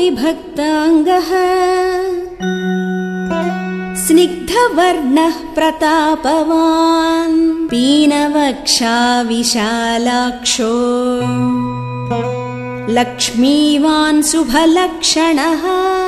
विभक्ताङ्गः स्निग्धवर्णः प्रतापवान्। पीनवक्षा विशालाक्षो। लक्ष्मीवान् शुभलक्षणः।